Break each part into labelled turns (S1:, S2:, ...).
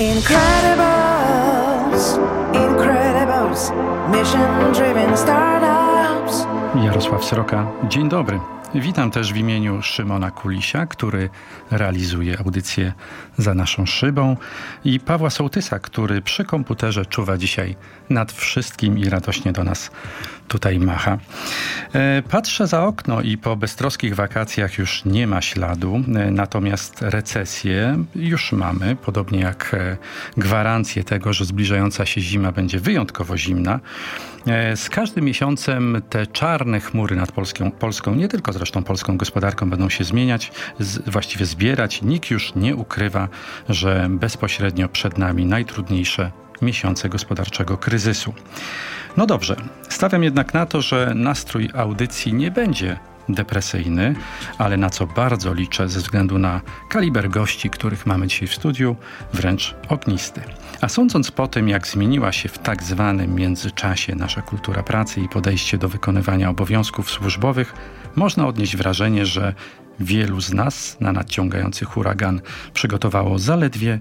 S1: Incredibles, Incredibles, mission driven startups.
S2: Jarosław Sroka, dzień dobry. Witam też w imieniu Szymona Kulisia, który realizuje audycję za naszą szybą i Pawła Sołtysa, który przy komputerze czuwa dzisiaj nad wszystkim i radośnie do nas tutaj macha. E, patrzę za okno i po beztroskich wakacjach już nie ma śladu, e, natomiast recesję już mamy, podobnie jak e, gwarancję tego, że zbliżająca się zima będzie wyjątkowo zimna. Z każdym miesiącem te czarne chmury nad Polską, Polską, nie tylko zresztą polską gospodarką, będą się zmieniać, z, właściwie zbierać. Nikt już nie ukrywa, że bezpośrednio przed nami najtrudniejsze miesiące gospodarczego kryzysu. No dobrze, stawiam jednak na to, że nastrój audycji nie będzie depresyjny, ale na co bardzo liczę ze względu na kaliber gości, których mamy dzisiaj w studiu, wręcz ognisty. A sądząc po tym, jak zmieniła się w tak zwanym międzyczasie nasza kultura pracy i podejście do wykonywania obowiązków służbowych, można odnieść wrażenie, że wielu z nas na nadciągający huragan przygotowało zaledwie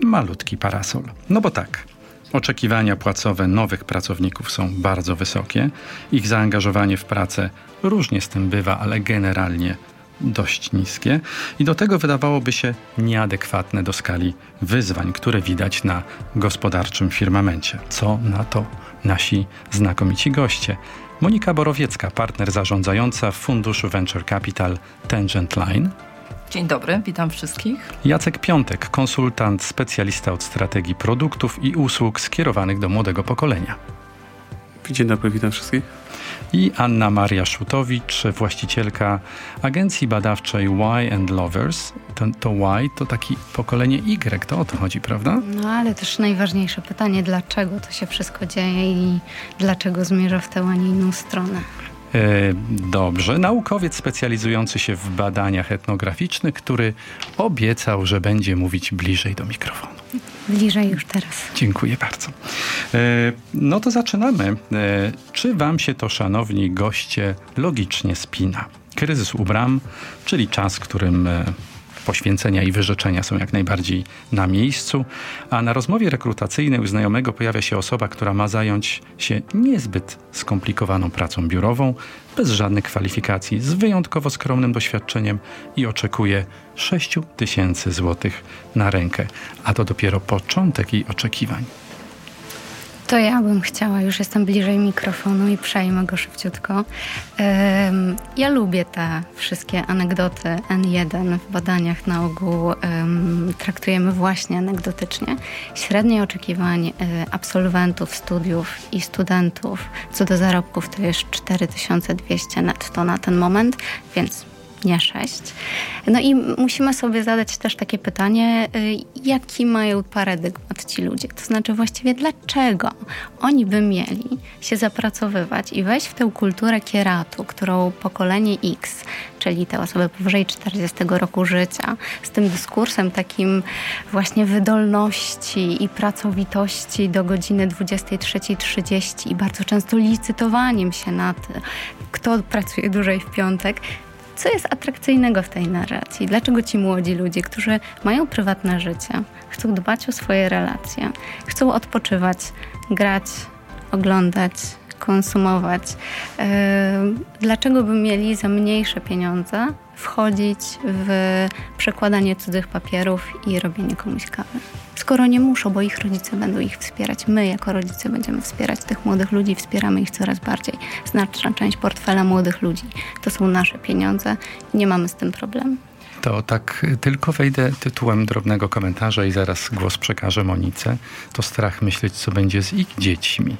S2: malutki parasol. No bo tak, Oczekiwania płacowe nowych pracowników są bardzo wysokie. Ich zaangażowanie w pracę różnie z tym bywa, ale generalnie dość niskie i do tego wydawałoby się nieadekwatne do skali wyzwań, które widać na gospodarczym firmamencie. Co na to nasi znakomici goście? Monika Borowiecka, partner zarządzająca w funduszu Venture Capital Tangent Line.
S3: Dzień dobry, witam wszystkich.
S2: Jacek Piątek, konsultant, specjalista od strategii produktów i usług skierowanych do młodego pokolenia.
S4: Dzień dobry, witam wszystkich.
S2: I Anna Maria Szutowicz, właścicielka agencji badawczej Y and Lovers. To, to Y to taki pokolenie Y, to o to chodzi, prawda?
S5: No ale też najważniejsze pytanie, dlaczego to się wszystko dzieje i dlaczego zmierza w tę, a nie inną stronę.
S2: E, dobrze. Naukowiec specjalizujący się w badaniach etnograficznych, który obiecał, że będzie mówić bliżej do mikrofonu.
S5: Bliżej już teraz.
S2: Dziękuję bardzo. E, no to zaczynamy. E, czy wam się to, szanowni goście, logicznie spina? Kryzys u bram, czyli czas, którym poświęcenia i wyrzeczenia są jak najbardziej na miejscu, a na rozmowie rekrutacyjnej u znajomego pojawia się osoba, która ma zająć się niezbyt skomplikowaną pracą biurową, bez żadnych kwalifikacji, z wyjątkowo skromnym doświadczeniem i oczekuje 6 tysięcy złotych na rękę, a to dopiero początek jej oczekiwań.
S5: To ja bym chciała, już jestem bliżej mikrofonu i przejmę go szybciutko. Um, ja lubię te wszystkie anegdoty N1 w badaniach na ogół um, traktujemy właśnie anegdotycznie. Średnie oczekiwań y, absolwentów studiów i studentów co do zarobków to jest 4200 netto na ten moment, więc sześć. No i musimy sobie zadać też takie pytanie, y, jaki mają paradygmat ci ludzie? To znaczy właściwie dlaczego oni by mieli się zapracowywać i wejść w tę kulturę kieratu, którą pokolenie X, czyli te osoby powyżej 40 roku życia, z tym dyskursem takim właśnie wydolności i pracowitości do godziny 23.30 i bardzo często licytowaniem się nad kto pracuje dłużej w piątek, co jest atrakcyjnego w tej narracji? Dlaczego ci młodzi ludzie, którzy mają prywatne życie, chcą dbać o swoje relacje, chcą odpoczywać, grać, oglądać, konsumować, yy, dlaczego by mieli za mniejsze pieniądze wchodzić w przekładanie cudzych papierów i robienie komuś kawy? Skoro nie muszą, bo ich rodzice będą ich wspierać. My jako rodzice będziemy wspierać tych młodych ludzi, wspieramy ich coraz bardziej. Znaczna część portfela młodych ludzi to są nasze pieniądze nie mamy z tym problemu.
S2: To tak tylko wejdę tytułem drobnego komentarza i zaraz głos przekażę Monice. To strach myśleć, co będzie z ich dziećmi,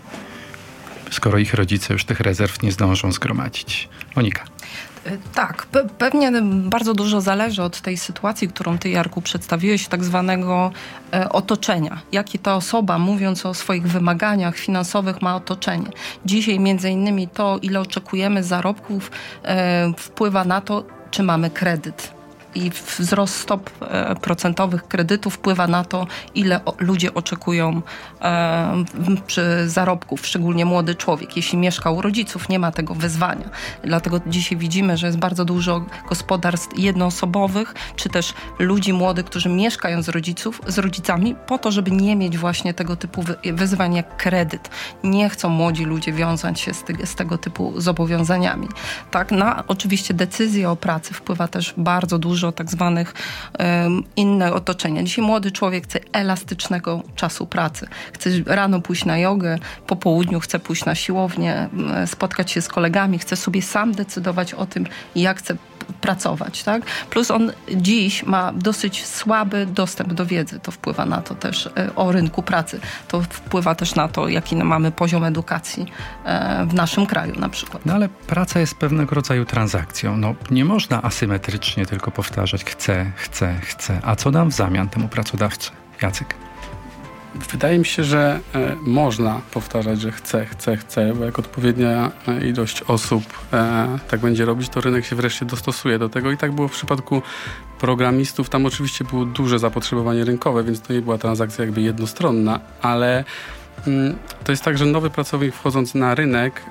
S2: skoro ich rodzice już tych rezerw nie zdążą zgromadzić. Monika.
S3: Tak, pe pewnie bardzo dużo zależy od tej sytuacji, którą ty, Jarku, przedstawiłeś, tak zwanego e, otoczenia. Jakie ta osoba, mówiąc o swoich wymaganiach finansowych, ma otoczenie. Dzisiaj między innymi to, ile oczekujemy zarobków, e, wpływa na to, czy mamy kredyt i wzrost stop e, procentowych kredytów wpływa na to, ile ludzie oczekują e, przy zarobków, szczególnie młody człowiek. Jeśli mieszka u rodziców, nie ma tego wyzwania. Dlatego dzisiaj widzimy, że jest bardzo dużo gospodarstw jednoosobowych, czy też ludzi młodych, którzy mieszkają z rodziców, z rodzicami, po to, żeby nie mieć właśnie tego typu wyzwań jak kredyt. Nie chcą młodzi ludzie wiązać się z, z tego typu zobowiązaniami. Tak, na oczywiście decyzję o pracy wpływa też bardzo dużo tak zwanych um, inne otoczenia. Dzisiaj młody człowiek chce elastycznego czasu pracy. Chce rano pójść na jogę, po południu chce pójść na siłownię, spotkać się z kolegami, chce sobie sam decydować o tym, jak chce pracować. Tak? Plus on dziś ma dosyć słaby dostęp do wiedzy. To wpływa na to też e, o rynku pracy. To wpływa też na to, jaki mamy poziom edukacji e, w naszym kraju na przykład.
S2: No ale praca jest pewnego rodzaju transakcją. No, nie można asymetrycznie tylko powtarzać chcę, chcę, chcę. A co dam w zamian temu pracodawcy? Jacek.
S4: Wydaje mi się, że e, można powtarzać, że chce, chce, chce, bo jak odpowiednia e, ilość osób e, tak będzie robić, to rynek się wreszcie dostosuje do tego. I tak było w przypadku programistów. Tam oczywiście było duże zapotrzebowanie rynkowe, więc to nie była transakcja jakby jednostronna, ale mm, to jest tak, że nowy pracownik wchodząc na rynek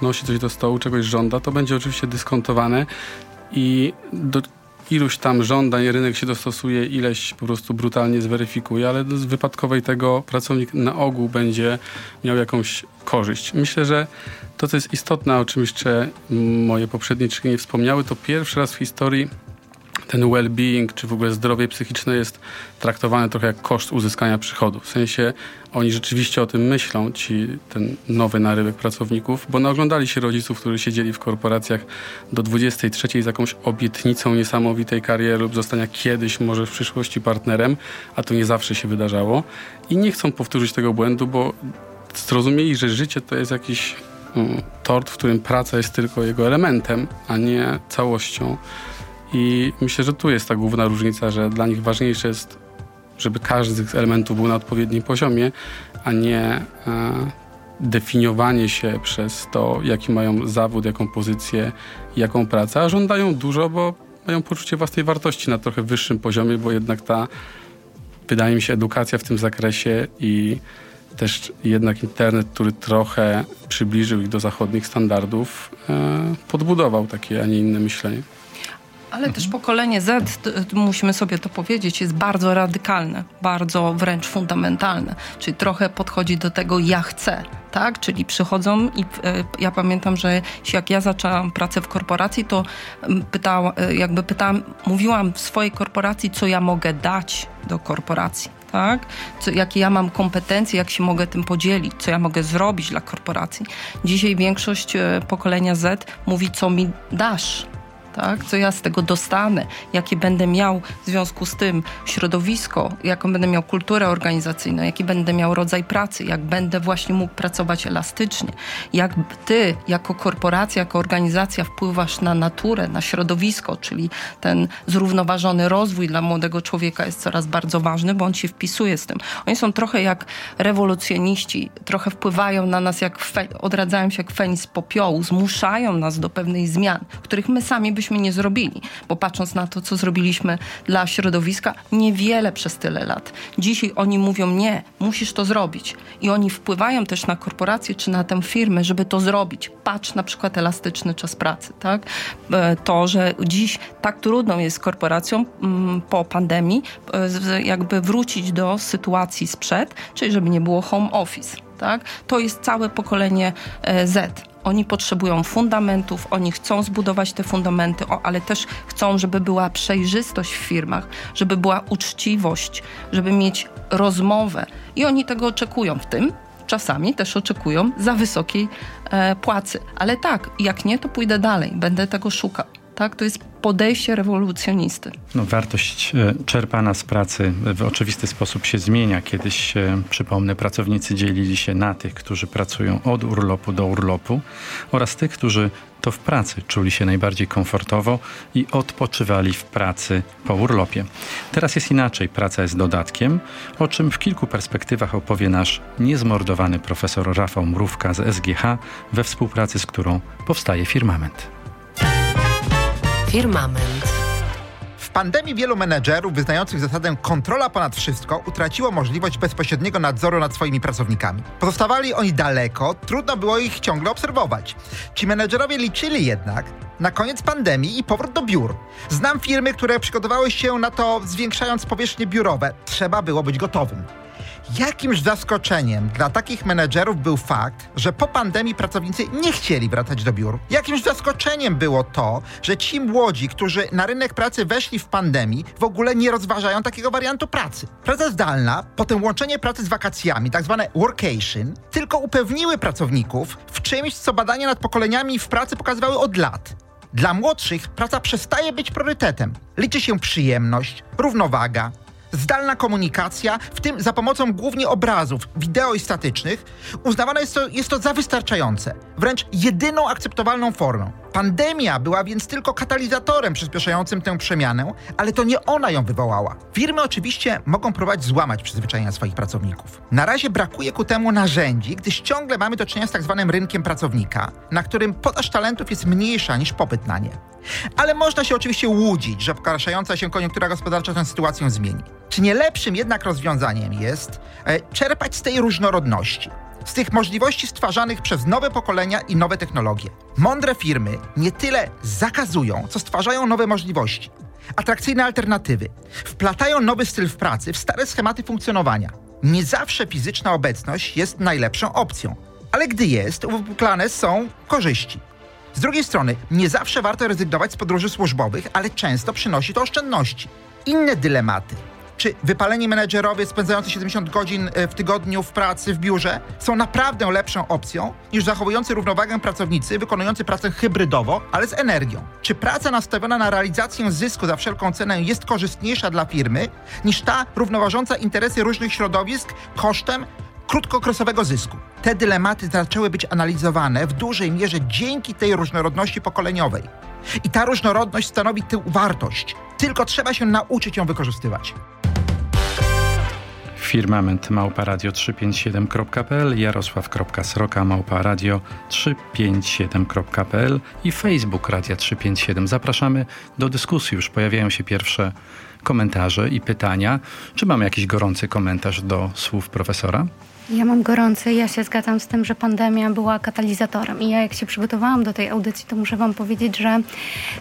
S4: wnosi coś do stołu, czegoś żąda, to będzie oczywiście dyskontowane i do, iluś tam żądań rynek się dostosuje, ileś po prostu brutalnie zweryfikuje, ale z wypadkowej tego pracownik na ogół będzie miał jakąś korzyść. Myślę, że to, co jest istotne, o czym jeszcze moje poprzedniczki nie wspomniały, to pierwszy raz w historii ten well-being, czy w ogóle zdrowie psychiczne jest traktowane trochę jak koszt uzyskania przychodu. W sensie oni rzeczywiście o tym myślą, ci ten nowy narybek pracowników, bo naoglądali się rodziców, którzy siedzieli w korporacjach do 23 z jakąś obietnicą niesamowitej kariery lub zostania kiedyś może w przyszłości partnerem, a to nie zawsze się wydarzało i nie chcą powtórzyć tego błędu, bo zrozumieli, że życie to jest jakiś um, tort, w którym praca jest tylko jego elementem, a nie całością. I myślę, że tu jest ta główna różnica, że dla nich ważniejsze jest, żeby każdy z tych elementów był na odpowiednim poziomie, a nie e, definiowanie się przez to, jaki mają zawód, jaką pozycję, jaką pracę, a żądają dużo, bo mają poczucie własnej wartości na trochę wyższym poziomie, bo jednak ta, wydaje mi się, edukacja w tym zakresie i też jednak internet, który trochę przybliżył ich do zachodnich standardów, e, podbudował takie, a nie inne myślenie.
S3: Ale mhm. też pokolenie Z, musimy sobie to powiedzieć, jest bardzo radykalne, bardzo wręcz fundamentalne. Czyli trochę podchodzi do tego ja chcę, tak? Czyli przychodzą i e, ja pamiętam, że jak ja zaczęłam pracę w korporacji, to pytałam, e, jakby pytałam, mówiłam w swojej korporacji, co ja mogę dać do korporacji. Tak? Co, jakie ja mam kompetencje, jak się mogę tym podzielić, co ja mogę zrobić dla korporacji. Dzisiaj większość e, pokolenia Z mówi, co mi dasz, tak? co ja z tego dostanę, jakie będę miał w związku z tym środowisko, jaką będę miał kulturę organizacyjną, jaki będę miał rodzaj pracy, jak będę właśnie mógł pracować elastycznie, jak ty jako korporacja, jako organizacja wpływasz na naturę, na środowisko, czyli ten zrównoważony rozwój dla młodego człowieka jest coraz bardzo ważny, bo on się wpisuje z tym. Oni są trochę jak rewolucjoniści, trochę wpływają na nas, jak odradzają się jak feniks popiołu, zmuszają nas do pewnych zmian, których my sami byśmy nie zrobili, bo patrząc na to, co zrobiliśmy dla środowiska, niewiele przez tyle lat. Dzisiaj oni mówią nie, musisz to zrobić. I oni wpływają też na korporacje czy na tę firmę, żeby to zrobić. Patrz na przykład elastyczny czas pracy, tak? E, to, że dziś tak trudno jest korporacjom mm, po pandemii e, jakby wrócić do sytuacji sprzed, czyli żeby nie było home office. Tak? To jest całe pokolenie e, Z. Oni potrzebują fundamentów, oni chcą zbudować te fundamenty, ale też chcą, żeby była przejrzystość w firmach, żeby była uczciwość, żeby mieć rozmowę. I oni tego oczekują w tym. Czasami też oczekują za wysokiej e, płacy. Ale tak, jak nie, to pójdę dalej, będę tego szukał. Tak? To jest podejście rewolucjonisty.
S2: No, wartość e, czerpana z pracy w oczywisty sposób się zmienia. Kiedyś, e, przypomnę, pracownicy dzielili się na tych, którzy pracują od urlopu do urlopu oraz tych, którzy to w pracy czuli się najbardziej komfortowo i odpoczywali w pracy po urlopie. Teraz jest inaczej, praca jest dodatkiem, o czym w kilku perspektywach opowie nasz niezmordowany profesor Rafał Mrówka z SGH, we współpracy z którą powstaje Firmament.
S6: Firmament. W pandemii wielu menedżerów wyznających zasadę kontrola ponad wszystko utraciło możliwość bezpośredniego nadzoru nad swoimi pracownikami. Pozostawali oni daleko, trudno było ich ciągle obserwować. Ci menedżerowie liczyli jednak na koniec pandemii i powrót do biur. Znam firmy, które przygotowały się na to zwiększając powierzchnie biurowe. Trzeba było być gotowym. Jakimś zaskoczeniem dla takich menedżerów był fakt, że po pandemii pracownicy nie chcieli wracać do biur. Jakimś zaskoczeniem było to, że ci młodzi, którzy na rynek pracy weszli w pandemii, w ogóle nie rozważają takiego wariantu pracy. Praca zdalna, potem łączenie pracy z wakacjami, tak zwane workation, tylko upewniły pracowników w czymś, co badania nad pokoleniami w pracy pokazywały od lat. Dla młodszych praca przestaje być priorytetem. Liczy się przyjemność, równowaga, zdalna komunikacja, w tym za pomocą głównie obrazów, wideo i statycznych, uznawane jest to, jest to za wystarczające, wręcz jedyną akceptowalną formą. Pandemia była więc tylko katalizatorem przyspieszającym tę przemianę, ale to nie ona ją wywołała. Firmy oczywiście mogą próbować złamać przyzwyczajenia swoich pracowników. Na razie brakuje ku temu narzędzi, gdyż ciągle mamy do czynienia z tak zwanym rynkiem pracownika, na którym podaż talentów jest mniejsza niż popyt na nie. Ale można się oczywiście łudzić, że pogarszająca się koniunktura gospodarcza tę sytuację zmieni. Czy nie lepszym jednak rozwiązaniem jest e, czerpać z tej różnorodności? Z tych możliwości stwarzanych przez nowe pokolenia i nowe technologie. Mądre firmy nie tyle zakazują, co stwarzają nowe możliwości. Atrakcyjne alternatywy. Wplatają nowy styl w pracy w stare schematy funkcjonowania. Nie zawsze fizyczna obecność jest najlepszą opcją, ale gdy jest, uwypuklane są korzyści. Z drugiej strony, nie zawsze warto rezygnować z podróży służbowych, ale często przynosi to oszczędności. Inne dylematy czy wypaleni menedżerowie spędzający 70 godzin e, w tygodniu w pracy w biurze są naprawdę lepszą opcją niż zachowujący równowagę pracownicy wykonujący pracę hybrydowo, ale z energią? Czy praca nastawiona na realizację zysku za wszelką cenę jest korzystniejsza dla firmy niż ta równoważąca interesy różnych środowisk kosztem krótkookresowego zysku. Te dylematy zaczęły być analizowane w dużej mierze dzięki tej różnorodności pokoleniowej. I ta różnorodność stanowi tę wartość. Tylko trzeba się nauczyć ją wykorzystywać.
S2: Firmament małparadio 357.pl, jarosław.sroka małparadio 357.pl i Facebook Radia 357. Zapraszamy do dyskusji. Już pojawiają się pierwsze komentarze i pytania. Czy mamy jakiś gorący komentarz do słów profesora?
S5: Ja mam gorący, ja się zgadzam z tym, że pandemia była katalizatorem. I ja jak się przygotowałam do tej audycji, to muszę wam powiedzieć, że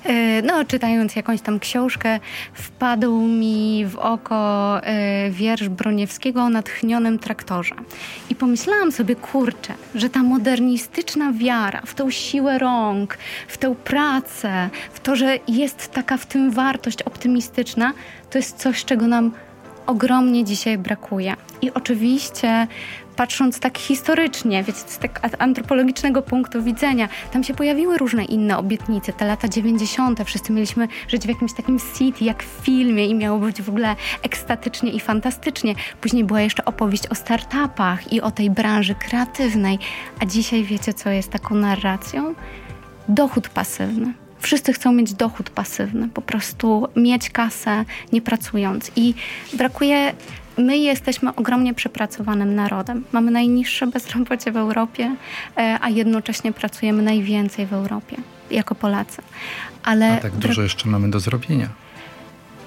S5: yy, no, czytając jakąś tam książkę, wpadł mi w oko yy, wiersz Broniewskiego o natchnionym traktorze. I pomyślałam sobie, kurczę, że ta modernistyczna wiara w tą siłę rąk, w tę pracę, w to, że jest taka w tym wartość optymistyczna, to jest coś, czego nam ogromnie dzisiaj brakuje. I oczywiście patrząc tak historycznie, wiecie, z tak antropologicznego punktu widzenia, tam się pojawiły różne inne obietnice. Te lata 90. wszyscy mieliśmy żyć w jakimś takim city, jak w filmie i miało być w ogóle ekstatycznie i fantastycznie. Później była jeszcze opowieść o startupach i o tej branży kreatywnej. A dzisiaj wiecie, co jest taką narracją? Dochód pasywny. Wszyscy chcą mieć dochód pasywny, po prostu mieć kasę nie pracując. I brakuje my jesteśmy ogromnie przepracowanym narodem. Mamy najniższe bezrobocie w Europie, e, a jednocześnie pracujemy najwięcej w Europie jako Polacy.
S2: Ale a tak dużo jeszcze mamy do zrobienia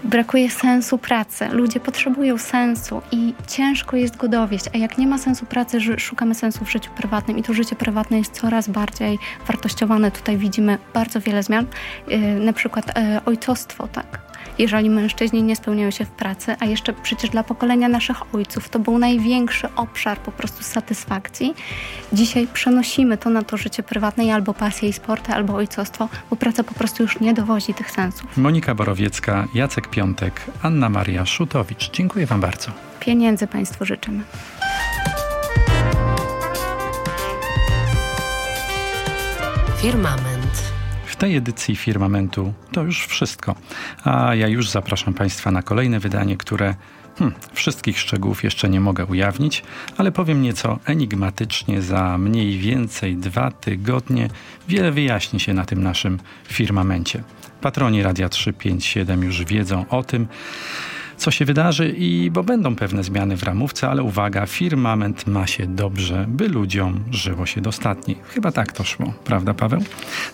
S5: brakuje sensu pracy. Ludzie potrzebują sensu i ciężko jest go dowieść. A jak nie ma sensu pracy, szukamy sensu w życiu prywatnym i to życie prywatne jest coraz bardziej wartościowane. Tutaj widzimy bardzo wiele zmian. Yy, na przykład yy, ojcostwo, tak jeżeli mężczyźni nie spełniają się w pracy, a jeszcze przecież dla pokolenia naszych ojców to był największy obszar po prostu satysfakcji. Dzisiaj przenosimy to na to życie prywatne i albo pasję i sporty, albo ojcostwo, bo praca po prostu już nie dowozi tych sensów.
S2: Monika Borowiecka, Jacek Piątek, Anna Maria Szutowicz. Dziękuję Wam bardzo.
S5: Pieniędzy Państwu życzymy.
S2: Firmament tej edycji Firmamentu to już wszystko. A ja już zapraszam Państwa na kolejne wydanie, które hmm, wszystkich szczegółów jeszcze nie mogę ujawnić, ale powiem nieco enigmatycznie. Za mniej więcej dwa tygodnie wiele wyjaśni się na tym naszym firmamencie. Patroni Radia 357 już wiedzą o tym co się wydarzy i bo będą pewne zmiany w ramówce, ale uwaga, firmament ma się dobrze, by ludziom żyło się dostatni. Chyba tak to szło, prawda Paweł?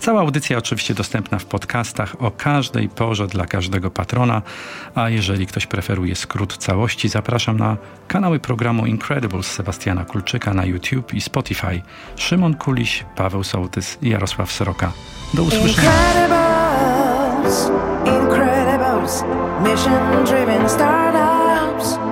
S2: Cała audycja oczywiście dostępna w podcastach o każdej porze dla każdego patrona, a jeżeli ktoś preferuje skrót całości, zapraszam na kanały programu Incredibles Sebastiana Kulczyka na YouTube i Spotify. Szymon Kuliś, Paweł Sołtys i Jarosław Sroka. Do usłyszenia.
S1: Incredibles, mission driven startups.